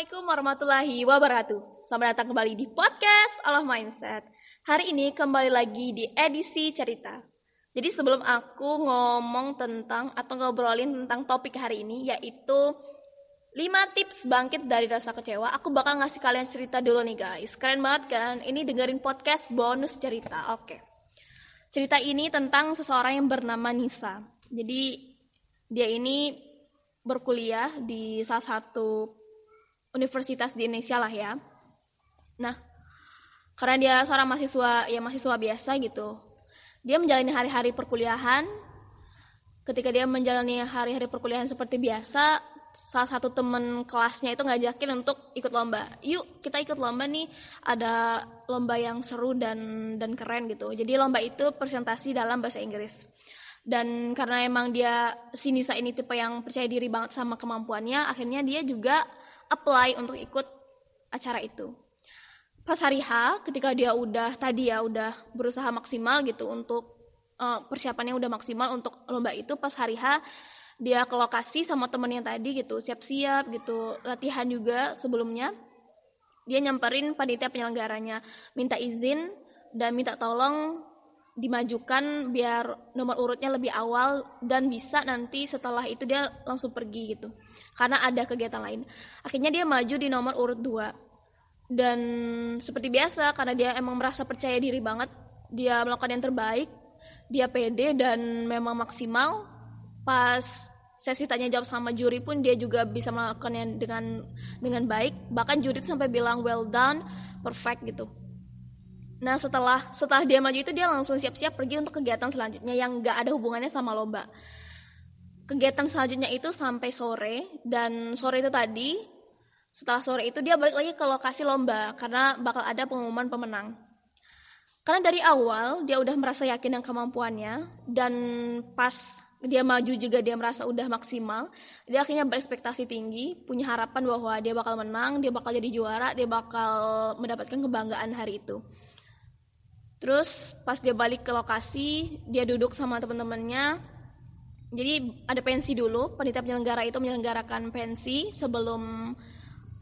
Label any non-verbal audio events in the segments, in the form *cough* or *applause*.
Assalamualaikum warahmatullahi wabarakatuh. Selamat datang kembali di podcast Allah Mindset. Hari ini kembali lagi di edisi cerita. Jadi sebelum aku ngomong tentang atau ngobrolin tentang topik hari ini yaitu 5 tips bangkit dari rasa kecewa, aku bakal ngasih kalian cerita dulu nih guys. Keren banget kan? Ini dengerin podcast bonus cerita. Oke. Cerita ini tentang seseorang yang bernama Nisa. Jadi dia ini berkuliah di salah satu universitas di Indonesia lah ya. Nah, karena dia seorang mahasiswa ya mahasiswa biasa gitu. Dia menjalani hari-hari perkuliahan. Ketika dia menjalani hari-hari perkuliahan seperti biasa, salah satu temen kelasnya itu ngajakin untuk ikut lomba. Yuk, kita ikut lomba nih. Ada lomba yang seru dan dan keren gitu. Jadi lomba itu presentasi dalam bahasa Inggris dan karena emang dia si Nisa ini tipe yang percaya diri banget sama kemampuannya akhirnya dia juga apply untuk ikut acara itu. Pas hari H ketika dia udah tadi ya udah berusaha maksimal gitu untuk uh, persiapannya udah maksimal untuk lomba itu pas hari H dia ke lokasi sama temennya tadi gitu siap-siap gitu latihan juga sebelumnya. Dia nyamperin panitia penyelenggaranya minta izin dan minta tolong dimajukan biar nomor urutnya lebih awal dan bisa nanti setelah itu dia langsung pergi gitu karena ada kegiatan lain. Akhirnya dia maju di nomor urut 2 dan seperti biasa karena dia emang merasa percaya diri banget dia melakukan yang terbaik dia pede dan memang maksimal. Pas sesi tanya jawab sama juri pun dia juga bisa melakukannya dengan dengan baik. Bahkan juri sampai bilang well done perfect gitu. Nah setelah setelah dia maju itu dia langsung siap-siap pergi untuk kegiatan selanjutnya yang gak ada hubungannya sama lomba. Kegiatan selanjutnya itu sampai sore dan sore itu tadi setelah sore itu dia balik lagi ke lokasi lomba karena bakal ada pengumuman pemenang. Karena dari awal dia udah merasa yakin dengan kemampuannya dan pas dia maju juga dia merasa udah maksimal dia akhirnya berekspektasi tinggi punya harapan bahwa dia bakal menang dia bakal jadi juara dia bakal mendapatkan kebanggaan hari itu Terus pas dia balik ke lokasi, dia duduk sama teman-temannya. Jadi ada pensi dulu, panitia penyelenggara itu menyelenggarakan pensi sebelum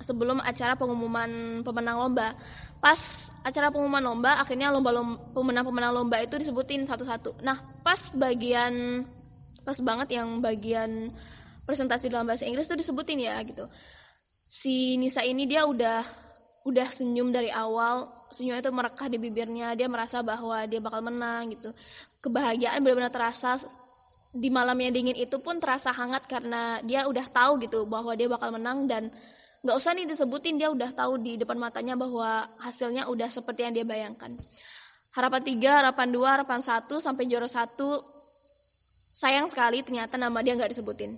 sebelum acara pengumuman pemenang lomba. Pas acara pengumuman lomba, akhirnya lomba, lomba pemenang-pemenang lomba itu disebutin satu-satu. Nah, pas bagian pas banget yang bagian presentasi dalam bahasa Inggris itu disebutin ya gitu. Si Nisa ini dia udah udah senyum dari awal senyum itu merekah di bibirnya dia merasa bahwa dia bakal menang gitu kebahagiaan benar-benar terasa di malam yang dingin itu pun terasa hangat karena dia udah tahu gitu bahwa dia bakal menang dan nggak usah nih disebutin dia udah tahu di depan matanya bahwa hasilnya udah seperti yang dia bayangkan. Harapan tiga harapan dua harapan satu sampai juara satu. Sayang sekali ternyata nama dia nggak disebutin.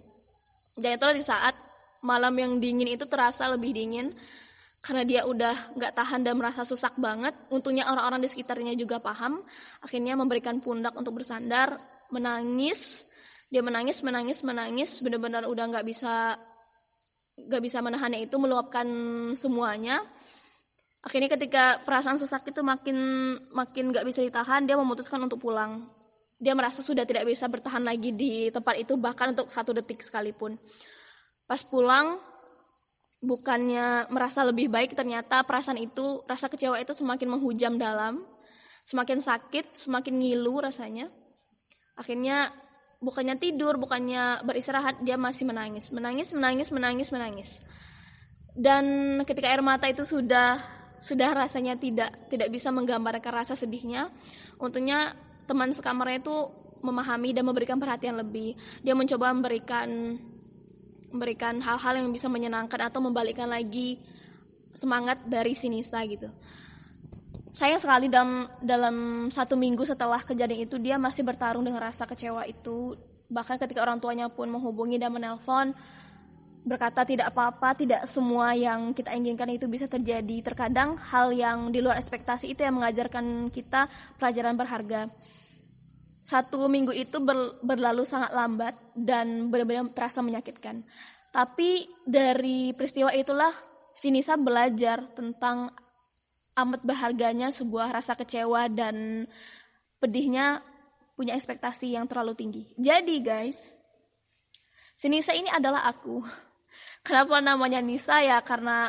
Dan itulah di saat malam yang dingin itu terasa lebih dingin karena dia udah nggak tahan dan merasa sesak banget. Untungnya orang-orang di sekitarnya juga paham. Akhirnya memberikan pundak untuk bersandar menangis dia menangis menangis menangis benar-benar udah nggak bisa nggak bisa menahannya itu meluapkan semuanya. Akhirnya ketika perasaan sesak itu makin makin nggak bisa ditahan dia memutuskan untuk pulang. Dia merasa sudah tidak bisa bertahan lagi di tempat itu bahkan untuk satu detik sekalipun. Pas pulang bukannya merasa lebih baik ternyata perasaan itu rasa kecewa itu semakin menghujam dalam. Semakin sakit semakin ngilu rasanya akhirnya bukannya tidur bukannya beristirahat dia masih menangis. Menangis menangis menangis menangis. Dan ketika air mata itu sudah sudah rasanya tidak tidak bisa menggambarkan rasa sedihnya untungnya teman sekamarnya itu memahami dan memberikan perhatian lebih. Dia mencoba memberikan memberikan hal-hal yang bisa menyenangkan atau membalikkan lagi semangat dari si Nisa gitu. Saya sekali dalam dalam satu minggu setelah kejadian itu dia masih bertarung dengan rasa kecewa itu. Bahkan ketika orang tuanya pun menghubungi dan menelpon berkata tidak apa-apa, tidak semua yang kita inginkan itu bisa terjadi. Terkadang hal yang di luar ekspektasi itu yang mengajarkan kita pelajaran berharga satu minggu itu ber, berlalu sangat lambat dan benar-benar terasa menyakitkan. Tapi dari peristiwa itulah Sinisa belajar tentang amat berharganya sebuah rasa kecewa dan pedihnya punya ekspektasi yang terlalu tinggi. Jadi guys, Sinisa ini adalah aku. *laughs* kenapa namanya Nisa ya? Karena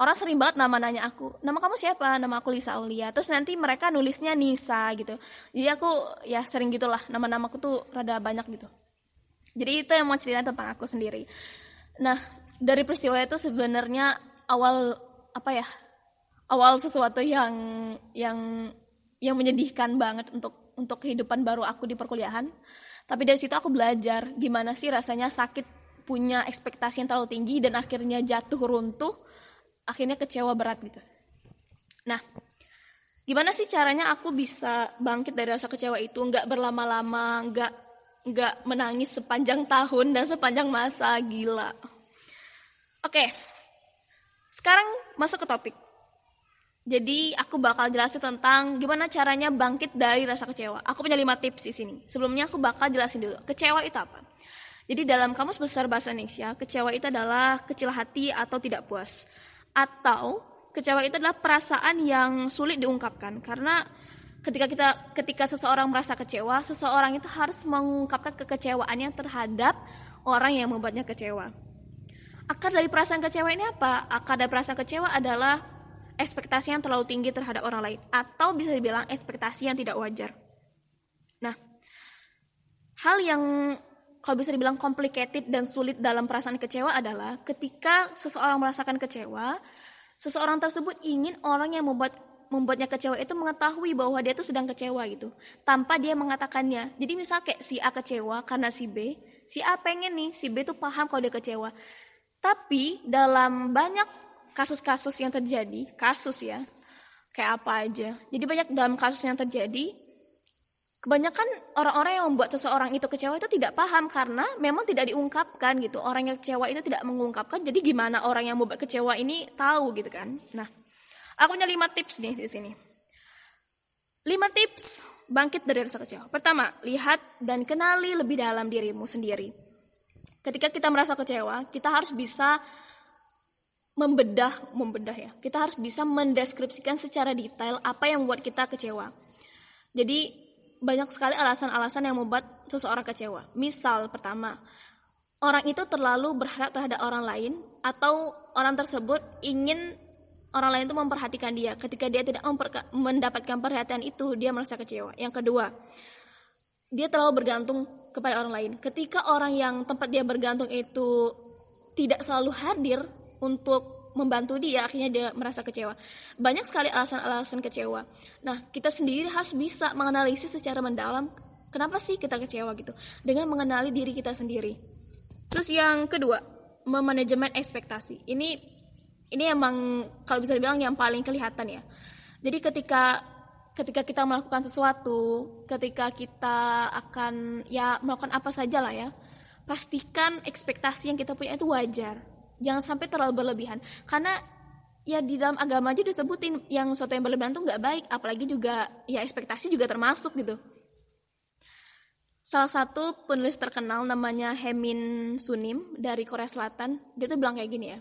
orang sering banget nama nanya aku nama kamu siapa? Nama aku Lisa Aulia. Terus nanti mereka nulisnya Nisa gitu. Jadi aku ya sering gitulah. Nama namaku tuh rada banyak gitu. Jadi itu yang mau cerita tentang aku sendiri. Nah dari peristiwa itu sebenarnya awal apa ya awal sesuatu yang yang yang menyedihkan banget untuk untuk kehidupan baru aku di perkuliahan. Tapi dari situ aku belajar gimana sih rasanya sakit punya ekspektasi yang terlalu tinggi dan akhirnya jatuh runtuh akhirnya kecewa berat gitu. Nah gimana sih caranya aku bisa bangkit dari rasa kecewa itu? Nggak berlama-lama nggak nggak menangis sepanjang tahun dan sepanjang masa gila. Oke sekarang masuk ke topik jadi aku bakal jelasin tentang gimana caranya bangkit dari rasa kecewa. Aku punya lima tips di sini. Sebelumnya aku bakal jelasin dulu kecewa itu apa. Jadi dalam kamus besar bahasa Indonesia, kecewa itu adalah kecil hati atau tidak puas. Atau kecewa itu adalah perasaan yang sulit diungkapkan karena ketika kita ketika seseorang merasa kecewa, seseorang itu harus mengungkapkan kekecewaannya terhadap orang yang membuatnya kecewa. Akar dari perasaan kecewa ini apa? Akar dari perasaan kecewa adalah ekspektasi yang terlalu tinggi terhadap orang lain atau bisa dibilang ekspektasi yang tidak wajar. Nah, hal yang kalau bisa dibilang complicated dan sulit dalam perasaan kecewa adalah ketika seseorang merasakan kecewa, seseorang tersebut ingin orang yang membuat membuatnya kecewa itu mengetahui bahwa dia itu sedang kecewa gitu, tanpa dia mengatakannya. Jadi misal kayak si A kecewa karena si B, si A pengen nih si B itu paham kalau dia kecewa. Tapi dalam banyak kasus-kasus yang terjadi, kasus ya, kayak apa aja. Jadi banyak dalam kasus yang terjadi, kebanyakan orang-orang yang membuat seseorang itu kecewa itu tidak paham karena memang tidak diungkapkan gitu. Orang yang kecewa itu tidak mengungkapkan jadi gimana orang yang membuat kecewa ini tahu gitu kan. Nah aku punya lima tips nih di sini. Lima tips bangkit dari rasa kecewa. Pertama lihat dan kenali lebih dalam dirimu sendiri. Ketika kita merasa kecewa kita harus bisa membedah membedah ya kita harus bisa mendeskripsikan secara detail apa yang membuat kita kecewa jadi banyak sekali alasan-alasan yang membuat seseorang kecewa. Misal pertama, orang itu terlalu berharap terhadap orang lain atau orang tersebut ingin orang lain itu memperhatikan dia. Ketika dia tidak mendapatkan perhatian itu, dia merasa kecewa. Yang kedua, dia terlalu bergantung kepada orang lain. Ketika orang yang tempat dia bergantung itu tidak selalu hadir untuk membantu dia akhirnya dia merasa kecewa. Banyak sekali alasan-alasan kecewa. Nah kita sendiri harus bisa menganalisis secara mendalam kenapa sih kita kecewa gitu dengan mengenali diri kita sendiri. Terus yang kedua memanajemen ekspektasi. Ini ini emang kalau bisa dibilang yang paling kelihatan ya. Jadi ketika ketika kita melakukan sesuatu ketika kita akan ya melakukan apa saja lah ya pastikan ekspektasi yang kita punya itu wajar jangan sampai terlalu berlebihan. Karena ya di dalam agama aja disebutin yang sesuatu yang berlebihan tuh nggak baik. Apalagi juga ya ekspektasi juga termasuk gitu. Salah satu penulis terkenal namanya Hemin Sunim dari Korea Selatan dia tuh bilang kayak gini ya.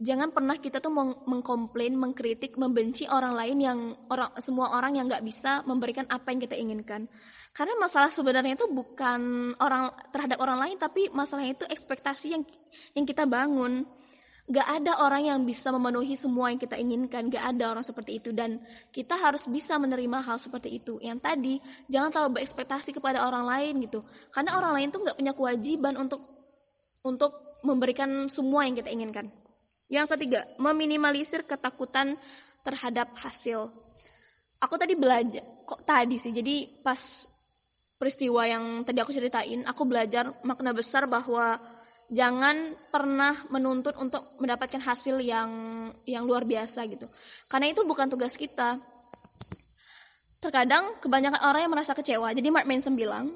Jangan pernah kita tuh meng mengkomplain mengkritik membenci orang lain yang orang semua orang yang nggak bisa memberikan apa yang kita inginkan. Karena masalah sebenarnya itu bukan orang terhadap orang lain tapi masalahnya itu ekspektasi yang yang kita bangun. Gak ada orang yang bisa memenuhi semua yang kita inginkan. Gak ada orang seperti itu. Dan kita harus bisa menerima hal seperti itu. Yang tadi jangan terlalu berekspektasi kepada orang lain gitu. Karena orang lain tuh gak punya kewajiban untuk untuk memberikan semua yang kita inginkan. Yang ketiga meminimalisir ketakutan terhadap hasil. Aku tadi belajar kok tadi sih? Jadi pas peristiwa yang tadi aku ceritain aku belajar makna besar bahwa jangan pernah menuntut untuk mendapatkan hasil yang yang luar biasa gitu. Karena itu bukan tugas kita. Terkadang kebanyakan orang yang merasa kecewa. Jadi Mark Manson bilang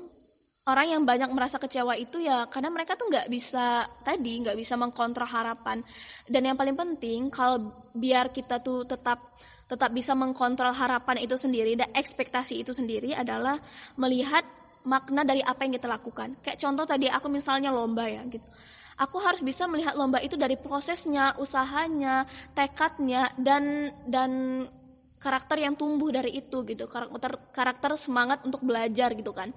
orang yang banyak merasa kecewa itu ya karena mereka tuh nggak bisa tadi nggak bisa mengkontrol harapan. Dan yang paling penting kalau biar kita tuh tetap tetap bisa mengkontrol harapan itu sendiri dan ekspektasi itu sendiri adalah melihat makna dari apa yang kita lakukan. Kayak contoh tadi aku misalnya lomba ya gitu. Aku harus bisa melihat lomba itu dari prosesnya, usahanya, tekadnya dan dan karakter yang tumbuh dari itu gitu. Karakter karakter semangat untuk belajar gitu kan.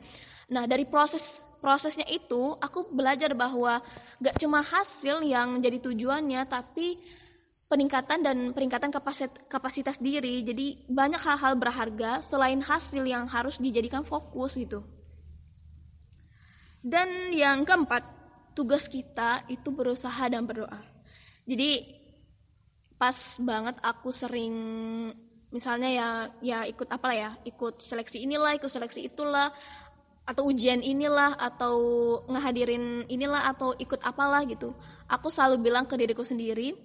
Nah, dari proses prosesnya itu aku belajar bahwa gak cuma hasil yang jadi tujuannya tapi peningkatan dan peningkatan kapasitas, kapasitas diri jadi banyak hal-hal berharga selain hasil yang harus dijadikan fokus gitu dan yang keempat tugas kita itu berusaha dan berdoa. Jadi pas banget aku sering misalnya ya ya ikut apa ya ikut seleksi inilah ikut seleksi itulah atau ujian inilah atau ngehadirin inilah atau ikut apalah gitu. Aku selalu bilang ke diriku sendiri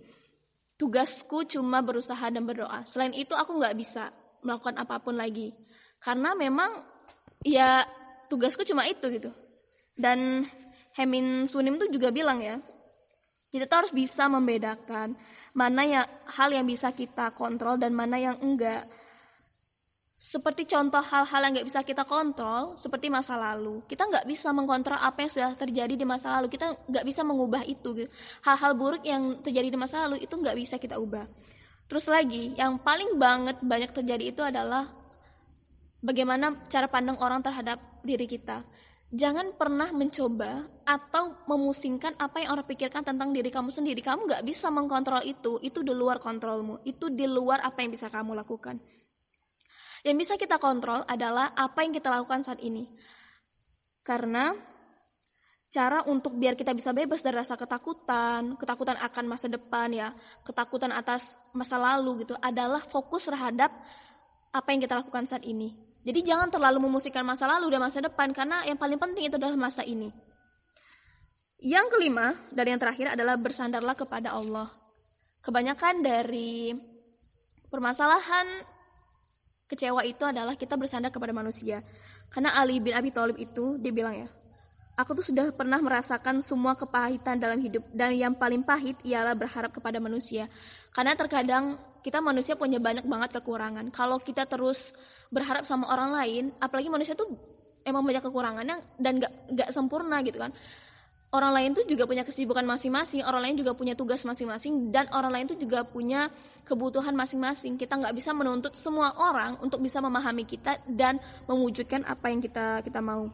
tugasku cuma berusaha dan berdoa. Selain itu aku nggak bisa melakukan apa pun lagi. Karena memang ya tugasku cuma itu gitu dan Hemin Sunim tuh juga bilang ya kita tuh harus bisa membedakan mana yang hal yang bisa kita kontrol dan mana yang enggak. Seperti contoh hal-hal yang nggak bisa kita kontrol seperti masa lalu. Kita nggak bisa mengkontrol apa yang sudah terjadi di masa lalu. Kita nggak bisa mengubah itu gitu. hal-hal buruk yang terjadi di masa lalu itu nggak bisa kita ubah. Terus lagi yang paling banget banyak terjadi itu adalah bagaimana cara pandang orang terhadap diri kita jangan pernah mencoba atau memusingkan apa yang orang pikirkan tentang diri kamu sendiri kamu nggak bisa mengkontrol itu itu di luar kontrolmu itu di luar apa yang bisa kamu lakukan yang bisa kita kontrol adalah apa yang kita lakukan saat ini. Karena cara untuk biar kita bisa bebas dari rasa ketakutan, ketakutan akan masa depan ya, ketakutan atas masa lalu gitu adalah fokus terhadap apa yang kita lakukan saat ini. Jadi jangan terlalu memusikkan masa lalu dan masa depan karena yang paling penting itu adalah masa ini. Yang kelima dari yang terakhir adalah bersandarlah kepada Allah. Kebanyakan dari permasalahan kecewa itu adalah kita bersandar kepada manusia. Karena Ali bin Abi Thalib itu dia bilang ya, aku tuh sudah pernah merasakan semua kepahitan dalam hidup dan yang paling pahit ialah berharap kepada manusia. Karena terkadang kita manusia punya banyak banget kekurangan. Kalau kita terus berharap sama orang lain, apalagi manusia tuh emang banyak kekurangannya dan gak, gak sempurna gitu kan orang lain tuh juga punya kesibukan masing-masing, orang lain juga punya tugas masing-masing, dan orang lain tuh juga punya kebutuhan masing-masing. Kita nggak bisa menuntut semua orang untuk bisa memahami kita dan mewujudkan apa yang kita kita mau.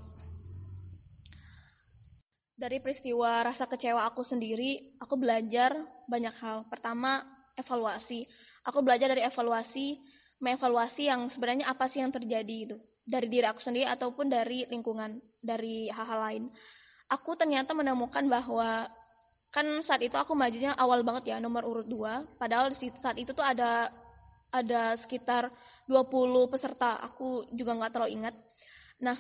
Dari peristiwa rasa kecewa aku sendiri, aku belajar banyak hal. Pertama, evaluasi. Aku belajar dari evaluasi, mengevaluasi yang sebenarnya apa sih yang terjadi itu dari diri aku sendiri ataupun dari lingkungan, dari hal-hal lain. Aku ternyata menemukan bahwa kan saat itu aku majunya awal banget ya nomor urut 2 padahal saat itu tuh ada ada sekitar 20 peserta. Aku juga nggak terlalu ingat. Nah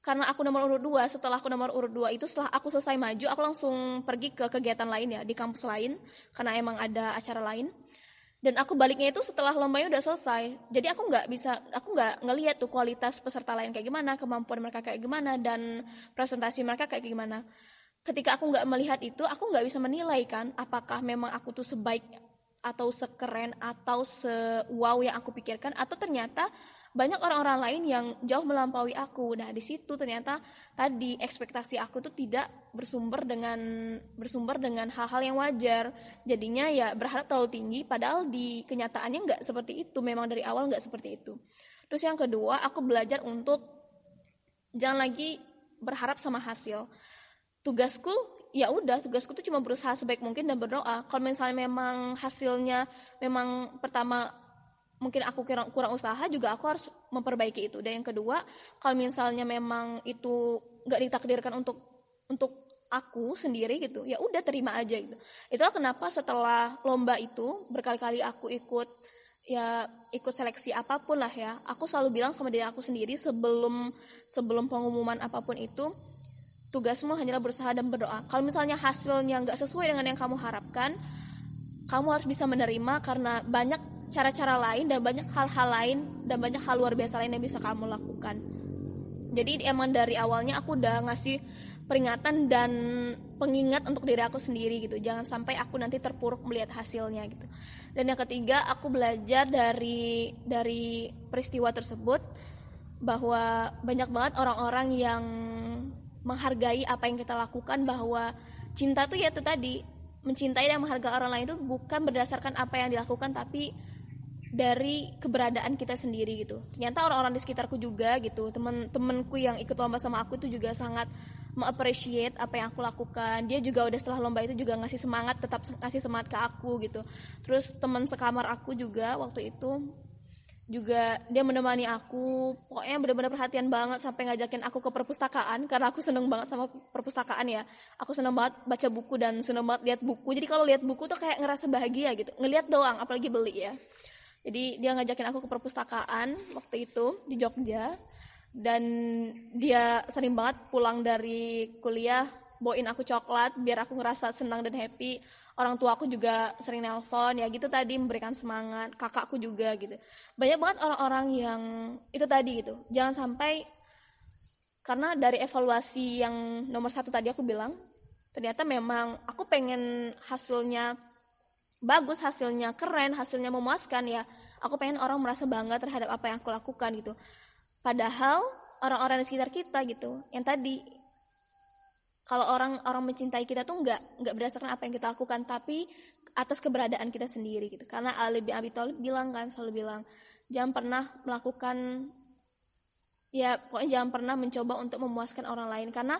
karena aku nomor urut 2 setelah aku nomor urut 2 itu setelah aku selesai maju aku langsung pergi ke kegiatan lain ya di kampus lain. Karena emang ada acara lain dan aku baliknya itu setelah lombanya udah selesai. Jadi aku nggak bisa aku nggak ngelihat tuh kualitas peserta lain kayak gimana kemampuan mereka kayak gimana dan presentasi mereka kayak gimana. Ketika aku nggak melihat itu aku nggak bisa menilai kan apakah memang aku tuh sebaik atau sekeren atau se wow yang aku pikirkan atau ternyata banyak orang-orang lain yang jauh melampaui aku. Nah, di situ ternyata tadi ekspektasi aku tuh tidak bersumber dengan bersumber dengan hal-hal yang wajar. Jadinya ya berharap terlalu tinggi padahal di kenyataannya nggak seperti itu. Memang dari awal nggak seperti itu. Terus yang kedua, aku belajar untuk jangan lagi berharap sama hasil. Tugasku ya udah tugasku tuh cuma berusaha sebaik mungkin dan berdoa kalau misalnya memang hasilnya memang pertama mungkin aku kurang kurang usaha juga aku harus memperbaiki itu. Dan yang kedua kalau misalnya memang itu nggak ditakdirkan untuk untuk aku sendiri gitu ya udah terima aja gitu. Itulah kenapa setelah lomba itu berkali-kali aku ikut ya ikut seleksi apa pun lah ya aku selalu bilang sama diri aku sendiri sebelum sebelum pengumuman apa pun itu tugasmu hanyalah berusaha dan berdoa. Kalau misalnya hasilnya nggak sesuai dengan yang kamu harapkan kamu harus bisa menerima karena banyak cara-cara lain dan banyak hal-hal lain dan banyak hal luar biasa lain yang bisa kamu lakukan. Jadi emang dari awalnya aku udah ngasih peringatan dan pengingat untuk diri aku sendiri gitu. Jangan sampai aku nanti terpuruk melihat hasilnya gitu. Dan yang ketiga aku belajar dari dari peristiwa tersebut bahwa banyak banget orang-orang yang menghargai apa yang kita lakukan bahwa cinta tuh ya itu tadi. Mencintai dan menghargai orang lain itu bukan berdasarkan apa yang dilakukan tapi dari keberadaan kita sendiri gitu. Ternyata orang-orang di sekitarku juga gitu. Temen-temenku yang ikut lomba sama aku itu juga sangat mengapresiasi apa yang aku lakukan. Dia juga udah setelah lomba itu juga ngasih semangat tetap ngasih semangat ke aku gitu. Terus teman sekamar aku juga waktu itu juga dia menemani aku. Pokoknya benar-benar perhatian banget sampai ngajakin aku ke perpustakaan karena aku seneng banget sama perpustakaan ya. Aku seneng banget baca buku dan seneng banget lihat buku. Jadi kalau lihat buku tuh kayak ngerasa bahagia gitu. Ngelihat doang apalagi beli ya jadi dia ngajakin aku ke perpustakaan waktu itu di Jogja. Dan dia sering banget pulang dari kuliah bawain aku coklat biar aku ngerasa senang dan happy. Orang tua aku juga sering nelpon ya gitu tadi memberikan semangat. Kakakku juga gitu. Banyak banget orang-orang yang itu tadi gitu. Jangan sampai karena dari evaluasi yang nomor satu tadi aku bilang ternyata memang aku pengen hasilnya bagus hasilnya keren hasilnya memuaskan ya aku pengen orang merasa bangga terhadap apa yang aku lakukan gitu. Padahal orang-orang di sekitar kita gitu yang tadi kalau orang orang mencintai kita tuh nggak nggak berdasarkan apa yang kita lakukan tapi atas keberadaan kita sendiri gitu. Karena Ali bin Abi Thalib bilang kan selalu bilang jangan pernah melakukan ya pokoknya jangan pernah mencoba untuk memuaskan orang lain. Karena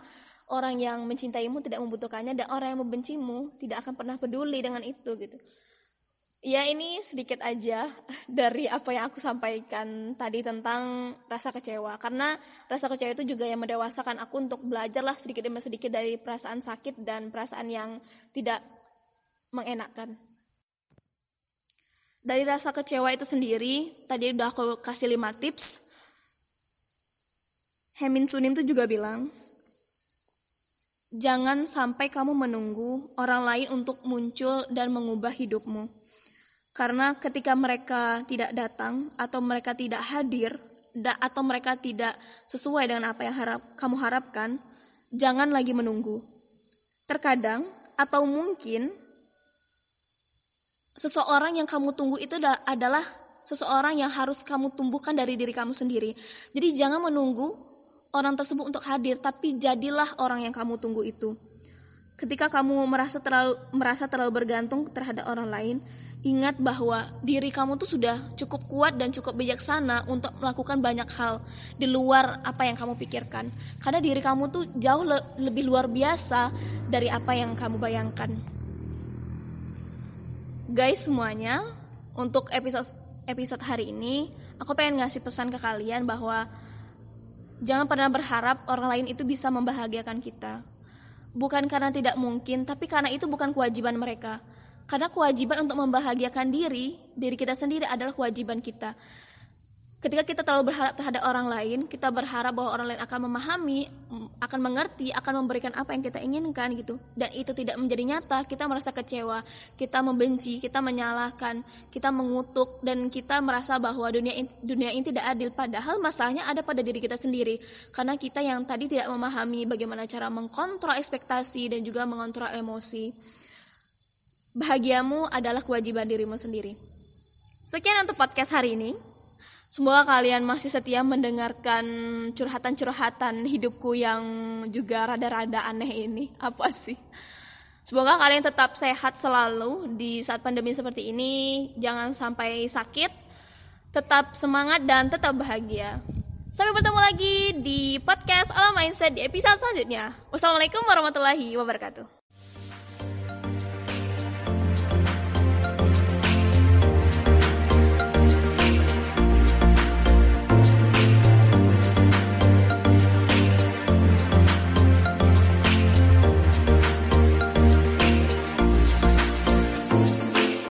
orang yang mencintaimu tidak membutuhkannya dan orang yang membencimu tidak akan pernah peduli dengan itu gitu. Ya ini sedikit aja dari apa yang aku sampaikan tadi tentang rasa kecewa. Karena rasa kecewa itu juga yang mendewasakan aku untuk belajarlah sedikit demi sedikit dari perasaan sakit dan perasaan yang tidak mengenakan Dari rasa kecewa itu sendiri, tadi udah aku kasih 5 tips. Hemin Sunim tuh juga bilang Jangan sampai kamu menunggu orang lain untuk muncul dan mengubah hidupmu karena ketika mereka tidak datang atau mereka tidak hadir atau mereka tidak sesuai dengan apa yang harap, kamu harapkan, jangan lagi menunggu. Terkadang atau mungkin seseorang yang kamu tunggu itu adalah seseorang yang harus kamu tumbuhkan dari diri kamu sendiri. Jadi jangan menunggu orang tersebut untuk hadir, tapi jadilah orang yang kamu tunggu itu. Ketika kamu merasa terlalu merasa terlalu bergantung terhadap orang lain, Ingat bahwa diri kamu tuh sudah cukup kuat dan cukup bijaksana untuk melakukan banyak hal di luar apa yang kamu pikirkan. Karena diri kamu tuh jauh le lebih luar biasa dari apa yang kamu bayangkan. Guys semuanya, untuk episode episode hari ini aku pengen ngasih pesan ke kalian bahwa jangan pernah berharap orang lain itu bisa membahagiakan kita. Bukan karena tidak mungkin, tapi karena itu bukan kewajiban mereka karena kewajiban untuk membahagiakan diri, diri kita sendiri adalah kewajiban kita. Ketika kita terlalu berharap terhadap orang lain, kita berharap bahwa orang lain akan memahami, akan mengerti, akan memberikan apa yang kita inginkan gitu. Dan itu tidak menjadi nyata, kita merasa kecewa, kita membenci, kita menyalahkan, kita mengutuk dan kita merasa bahwa dunia ini, dunia ini tidak adil. Padahal masalahnya ada pada diri kita sendiri. Karena kita yang tadi tidak memahami bagaimana cara mengkontrol ekspektasi dan juga mengontrol emosi. Bahagiamu adalah kewajiban dirimu sendiri. Sekian untuk podcast hari ini. Semoga kalian masih setia mendengarkan curhatan-curhatan hidupku yang juga rada-rada aneh ini. Apa sih? Semoga kalian tetap sehat selalu di saat pandemi seperti ini. Jangan sampai sakit. Tetap semangat dan tetap bahagia. Sampai bertemu lagi di podcast Alam Mindset di episode selanjutnya. Wassalamualaikum warahmatullahi wabarakatuh.